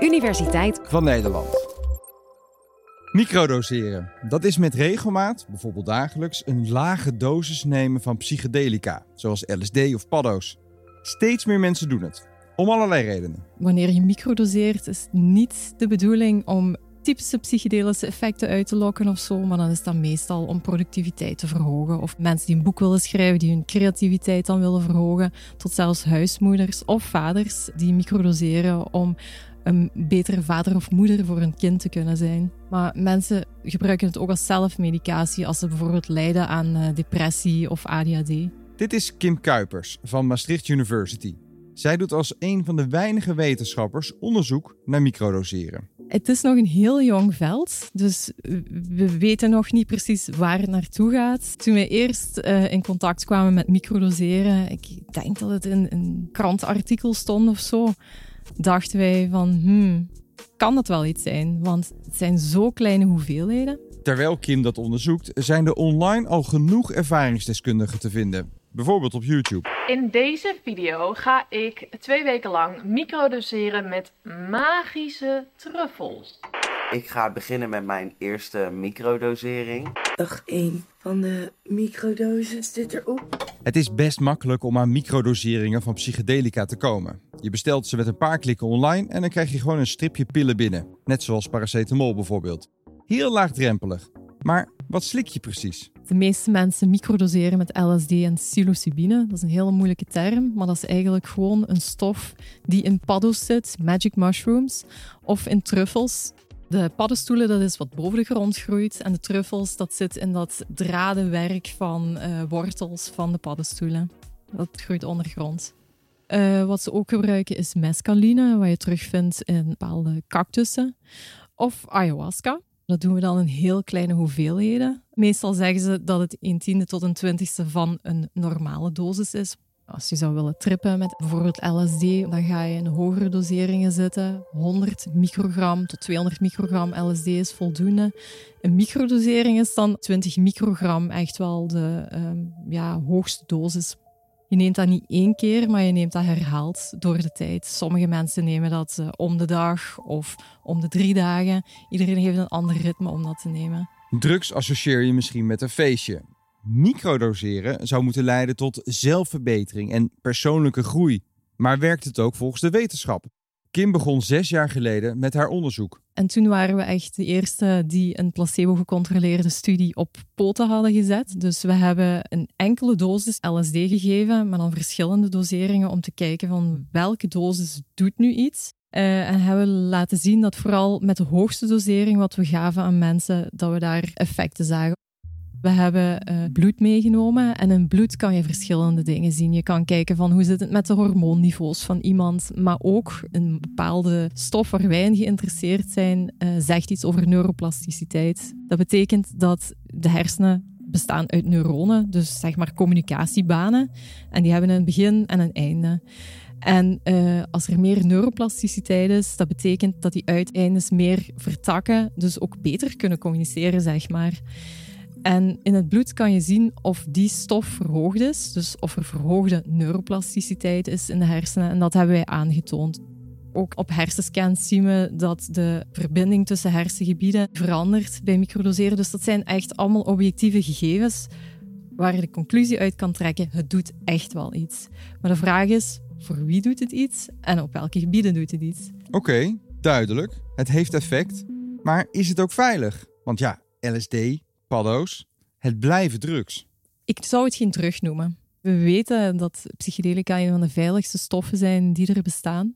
Universiteit van Nederland. Microdoseren. Dat is met regelmaat, bijvoorbeeld dagelijks, een lage dosis nemen van psychedelica, zoals LSD of paddo's. Steeds meer mensen doen het, om allerlei redenen. Wanneer je microdoseert, is niet de bedoeling om typische psychedelische effecten uit te lokken of zo, maar dan is dat meestal om productiviteit te verhogen. Of mensen die een boek willen schrijven, die hun creativiteit dan willen verhogen, tot zelfs huismoeders of vaders die microdoseren om een betere vader of moeder voor hun kind te kunnen zijn. Maar mensen gebruiken het ook als zelfmedicatie als ze bijvoorbeeld lijden aan eh, depressie of ADHD. Dit is Kim Kuipers van Maastricht University. Zij doet als een van de weinige wetenschappers onderzoek naar microdoseren. Het is nog een heel jong veld, dus we weten nog niet precies waar het naartoe gaat. Toen we eerst uh, in contact kwamen met microdoseren, ik denk dat het in een krantartikel stond of zo, dachten wij van, hmm, kan dat wel iets zijn? Want het zijn zo kleine hoeveelheden. Terwijl Kim dat onderzoekt, zijn er online al genoeg ervaringsdeskundigen te vinden. Bijvoorbeeld op YouTube. In deze video ga ik twee weken lang microdoseren met magische truffels. Ik ga beginnen met mijn eerste microdosering. Dag 1 van de microdosis zit erop. Het is best makkelijk om aan microdoseringen van psychedelica te komen. Je bestelt ze met een paar klikken online en dan krijg je gewoon een stripje pillen binnen. Net zoals paracetamol bijvoorbeeld. Heel laagdrempelig. Maar wat slik je precies? De meeste mensen microdoseren met LSD en psilocybine. Dat is een hele moeilijke term, maar dat is eigenlijk gewoon een stof die in paddo's zit, magic mushrooms, of in truffels. De paddenstoelen, dat is wat boven de grond groeit. En de truffels, dat zit in dat dradenwerk van uh, wortels van de paddenstoelen. Dat groeit ondergrond. Uh, wat ze ook gebruiken is mescaline, wat je terugvindt in bepaalde cactussen. Of ayahuasca. Dat doen we dan in heel kleine hoeveelheden. Meestal zeggen ze dat het 1 tiende tot een twintigste van een normale dosis is. Als je zou willen trippen met bijvoorbeeld LSD, dan ga je in hogere doseringen zitten. 100 microgram tot 200 microgram LSD is voldoende. Een microdosering is dan 20 microgram echt wel de um, ja, hoogste dosis. Je neemt dat niet één keer, maar je neemt dat herhaald door de tijd. Sommige mensen nemen dat uh, om de dag of om de drie dagen. Iedereen heeft een ander ritme om dat te nemen. Drugs associeer je misschien met een feestje. Microdoseren zou moeten leiden tot zelfverbetering en persoonlijke groei. Maar werkt het ook volgens de wetenschap? Kim begon zes jaar geleden met haar onderzoek. En toen waren we echt de eerste die een placebo-gecontroleerde studie op poten hadden gezet. Dus we hebben een enkele dosis LSD gegeven, maar dan verschillende doseringen om te kijken van welke dosis doet nu iets. Uh, en hebben laten zien dat vooral met de hoogste dosering wat we gaven aan mensen, dat we daar effecten zagen. We hebben uh, bloed meegenomen en in bloed kan je verschillende dingen zien. Je kan kijken van hoe zit het met de hormoonniveaus van iemand, maar ook een bepaalde stof waar wij in geïnteresseerd zijn, uh, zegt iets over neuroplasticiteit. Dat betekent dat de hersenen bestaan uit neuronen, dus zeg maar communicatiebanen. En die hebben een begin en een einde. En uh, als er meer neuroplasticiteit is, dat betekent dat die uiteindes meer vertakken, dus ook beter kunnen communiceren, zeg maar. En in het bloed kan je zien of die stof verhoogd is, dus of er verhoogde neuroplasticiteit is in de hersenen. En dat hebben wij aangetoond. Ook op hersenscans zien we dat de verbinding tussen hersengebieden verandert bij microdoseren. Dus dat zijn echt allemaal objectieve gegevens waar je de conclusie uit kan trekken: het doet echt wel iets. Maar de vraag is: voor wie doet het iets en op welke gebieden doet het iets? Oké, duidelijk. Het heeft effect. Maar is het ook veilig? Want ja, LSD, paddo's, het blijven drugs. Ik zou het geen drug noemen. We weten dat psychedelica een van de veiligste stoffen zijn die er bestaan.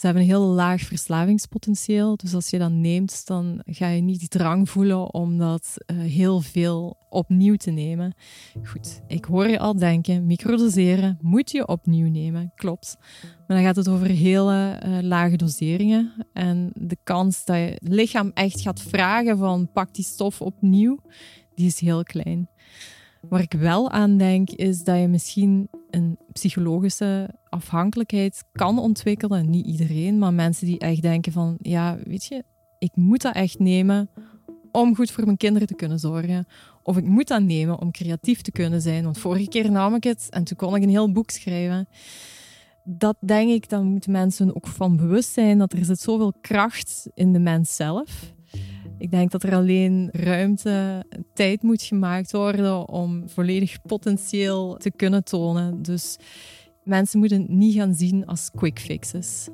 Ze hebben een heel laag verslavingspotentieel. Dus als je dat neemt, dan ga je niet die drang voelen om dat uh, heel veel opnieuw te nemen. Goed, ik hoor je al denken, microdoseren moet je opnieuw nemen. Klopt. Maar dan gaat het over hele uh, lage doseringen. En de kans dat je lichaam echt gaat vragen van pak die stof opnieuw, die is heel klein. Waar ik wel aan denk, is dat je misschien een psychologische afhankelijkheid kan ontwikkelen. Niet iedereen, maar mensen die echt denken van, ja, weet je, ik moet dat echt nemen om goed voor mijn kinderen te kunnen zorgen. Of ik moet dat nemen om creatief te kunnen zijn. Want vorige keer nam ik het en toen kon ik een heel boek schrijven. dat denk ik, dan moeten mensen ook van bewust zijn dat er zit zoveel kracht in de mens zelf. Ik denk dat er alleen ruimte, tijd moet gemaakt worden om volledig potentieel te kunnen tonen. Dus mensen moeten het niet gaan zien als quick fixes.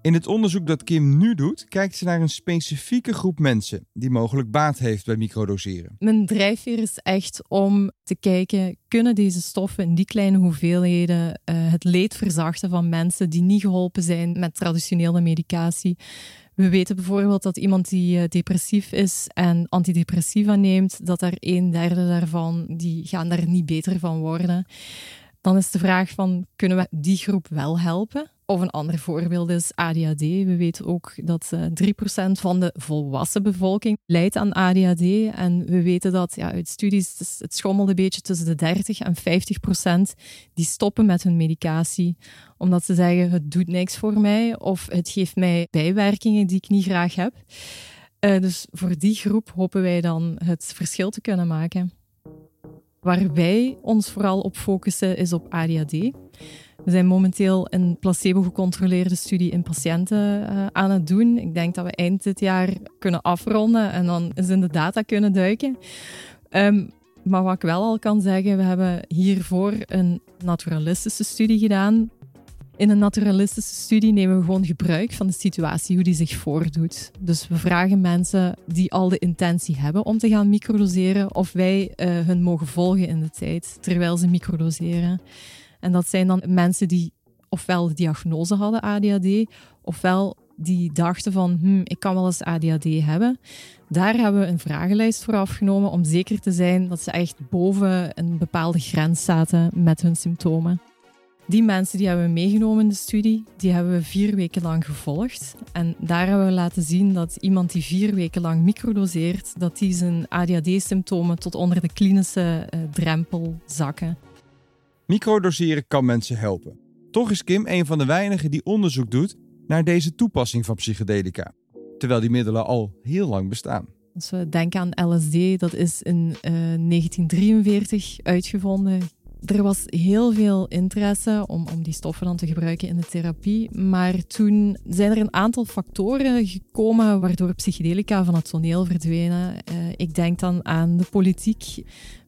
In het onderzoek dat Kim nu doet, kijkt ze naar een specifieke groep mensen die mogelijk baat heeft bij microdoseren. Mijn drijfveer is echt om te kijken, kunnen deze stoffen in die kleine hoeveelheden uh, het leed verzachten van mensen die niet geholpen zijn met traditionele medicatie. We weten bijvoorbeeld dat iemand die uh, depressief is en antidepressiva neemt, dat er een derde daarvan, die gaan daar niet beter van worden. Dan is de vraag van, kunnen we die groep wel helpen? Of een ander voorbeeld is ADHD. We weten ook dat uh, eh, 3% van de volwassen bevolking lijdt aan ADHD. En we weten dat ja, uit studies, het, schommelt een beetje tussen de 30 en 50% die stoppen met hun medicatie. Omdat ze zeggen, het doet niks voor mij of het geeft mij bijwerkingen die ik niet graag heb. Uh, dus voor die groep hopen wij dan het verschil te kunnen maken. Waar wij ons vooral op focussen is op ADHD. We zijn momenteel een placebo-gecontroleerde studie in patiënten uh, aan het doen. Ik denk dat we eind dit jaar kunnen afronden en dan eens in de data kunnen duiken. Um, maar wat ik wel al kan zeggen, we hebben hiervoor een naturalistische studie gedaan. In een naturalistische studie nemen we gewoon gebruik van de situatie, hoe die zich voordoet. Dus we vragen mensen die al de intentie hebben om te gaan microdoseren, of wij uh, hun mogen volgen in de tijd terwijl ze microdoseren. En dat zijn dan mensen die ofwel de diagnose hadden ADHD, ofwel die dachten van, hm, ik kan wel eens ADHD hebben. Daar hebben we een vragenlijst voor afgenomen om zeker te zijn dat ze echt boven een bepaalde grens zaten met hun symptomen. Die mensen die hebben we meegenomen in de studie, die hebben we vier weken lang gevolgd. En daar hebben we laten zien dat iemand die vier weken lang microdoseert, dat die zijn ADHD-symptomen tot onder de klinische uh, drempel zakken. Microdoseren kan mensen helpen. Toch is Kim een van de weinigen die onderzoek doet naar deze toepassing van psychedelica, terwijl die middelen al heel lang bestaan. Als we denken aan LSD, dat is in uh, eh, 1943 uitgevonden. Er was heel veel interesse om, om die stoffen dan te gebruiken in de therapie. Maar toen zijn er een aantal factoren gekomen waardoor psychedelica van het toneel verdwenen. Uh, ik denk dan aan de politiek.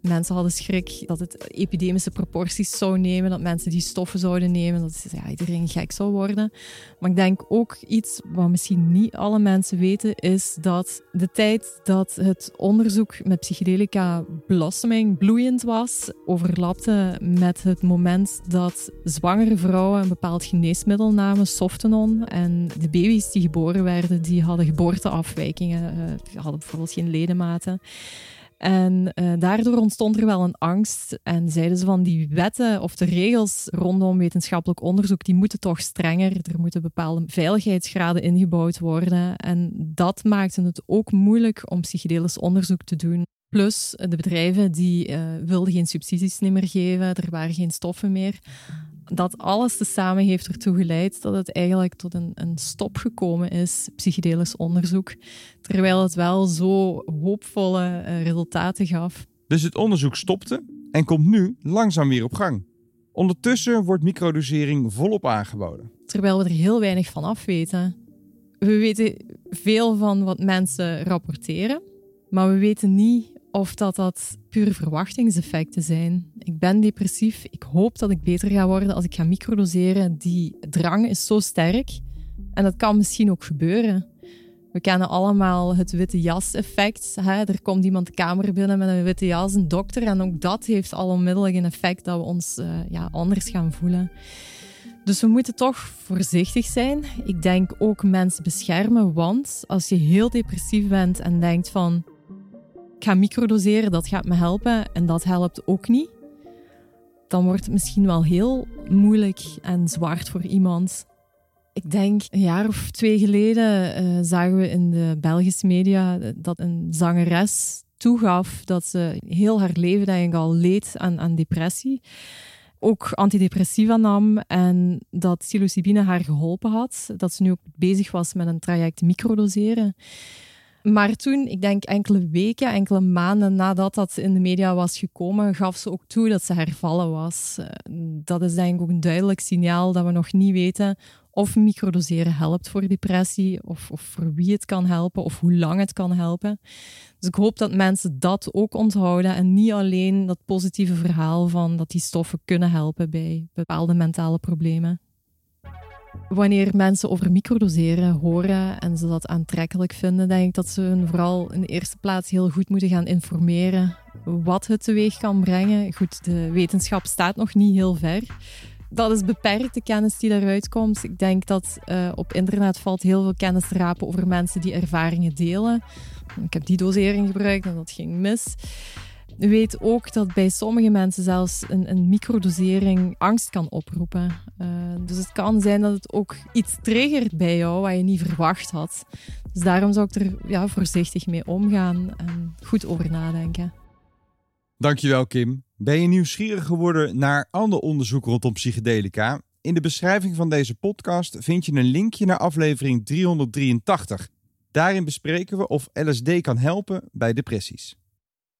Mensen hadden schrik dat het epidemische proporties zou nemen, dat mensen die stoffen zouden nemen, dat ja, iedereen gek zou worden. Maar ik denk ook iets wat misschien niet alle mensen weten, is dat de tijd dat het onderzoek met psychedelica blossoming, bloeiend was, overlapte met het moment dat zwangere vrouwen een bepaald geneesmiddel namen, Softenon. En de baby's die geboren werden, die hadden geboorteafwijkingen, uh, hadden bijvoorbeeld geen ledematen. En uh, daardoor ontstond er wel een angst en zeiden ze van die wetten of de regels rondom wetenschappelijk onderzoek, die moeten toch strenger. Er moeten bepaalde veiligheidsgraden ingebouwd worden. En dat maakte het ook moeilijk om psychedelisch onderzoek te doen. Plus, de bedrijven die uh, wilden geen subsidies meer geven, er waren geen stoffen meer dat alles tezamen heeft ertoe geleid dat het eigenlijk tot een, een stop gekomen is, psychedelisch onderzoek, terwijl het wel zo hoopvolle uh, resultaten gaf. Dus het onderzoek stopte en komt nu langzaam weer op gang. Ondertussen wordt microdosering volop aangeboden. Terwijl we er heel weinig van af weten. We weten veel van wat mensen rapporteren, maar we weten niet of dat dat verwachtingseffecten zijn. Ik ben depressief, ik hoop dat ik beter ga worden als ik ga microdoseren. Die drang is zo sterk en dat kan misschien ook gebeuren. We kennen allemaal het witte jas-effect. Er komt iemand de kamer binnen met een witte jas, een dokter. En ook dat heeft al onmiddellijk een effect dat we ons uh, ja, anders gaan voelen. Dus we moeten toch voorzichtig zijn. Ik denk ook mensen beschermen, want als je heel depressief bent en denkt van ik ga microdoseren, dat gaat me helpen en dat helpt ook niet, dan wordt het misschien wel heel moeilijk en zwaar voor iemand. Ik denk een jaar of twee geleden uh, zagen we in de Belgische media dat een zangeres toegaf dat ze heel haar leven eigenlijk al leed aan, aan depressie. Ook antidepressiva nam en dat psilocybine haar geholpen had. Dat ze nu ook bezig was met een traject microdoseren. Maar toen, ik denk enkele weken, enkele maanden nadat dat in de media was gekomen, gaf ze ook toe dat ze hervallen was. Eh, dat is denk ik ook een duidelijk signaal dat we nog niet weten of microdoseren helpt voor depressie, of, of voor wie het kan helpen, of hoe lang het kan helpen. Dus ik hoop dat mensen dat ook onthouden en niet alleen dat positieve verhaal van dat die stoffen kunnen helpen bij bepaalde mentale problemen. Wanneer mensen over microdoseren horen en ze dat aantrekkelijk vinden, denk ik dat ze hun vooral in de eerste plaats heel goed moeten gaan informeren wat het teweeg kan brengen. Goed, de wetenschap staat nog niet heel ver. Dat is beperkt, de kennis die daaruit komt. Ik denk dat uh, op internet valt heel veel kennis te rapen over mensen die ervaringen delen. Ik heb die dosering gebruikt en dat ging mis weet ook dat bij sommige mensen zelfs een, een microdosering angst kan oproepen. Uh, dus het kan zijn dat het ook iets triggert bij jou wat je niet verwacht had. Dus daarom zou ik er ja, voorzichtig mee omgaan en goed over nadenken. Dankjewel Kim. Ben je nieuwsgierig geworden naar ander onderzoek rondom psychedelica? In de beschrijving van deze podcast vind je een linkje naar aflevering 383. Daarin bespreken we of LSD kan helpen bij depressies.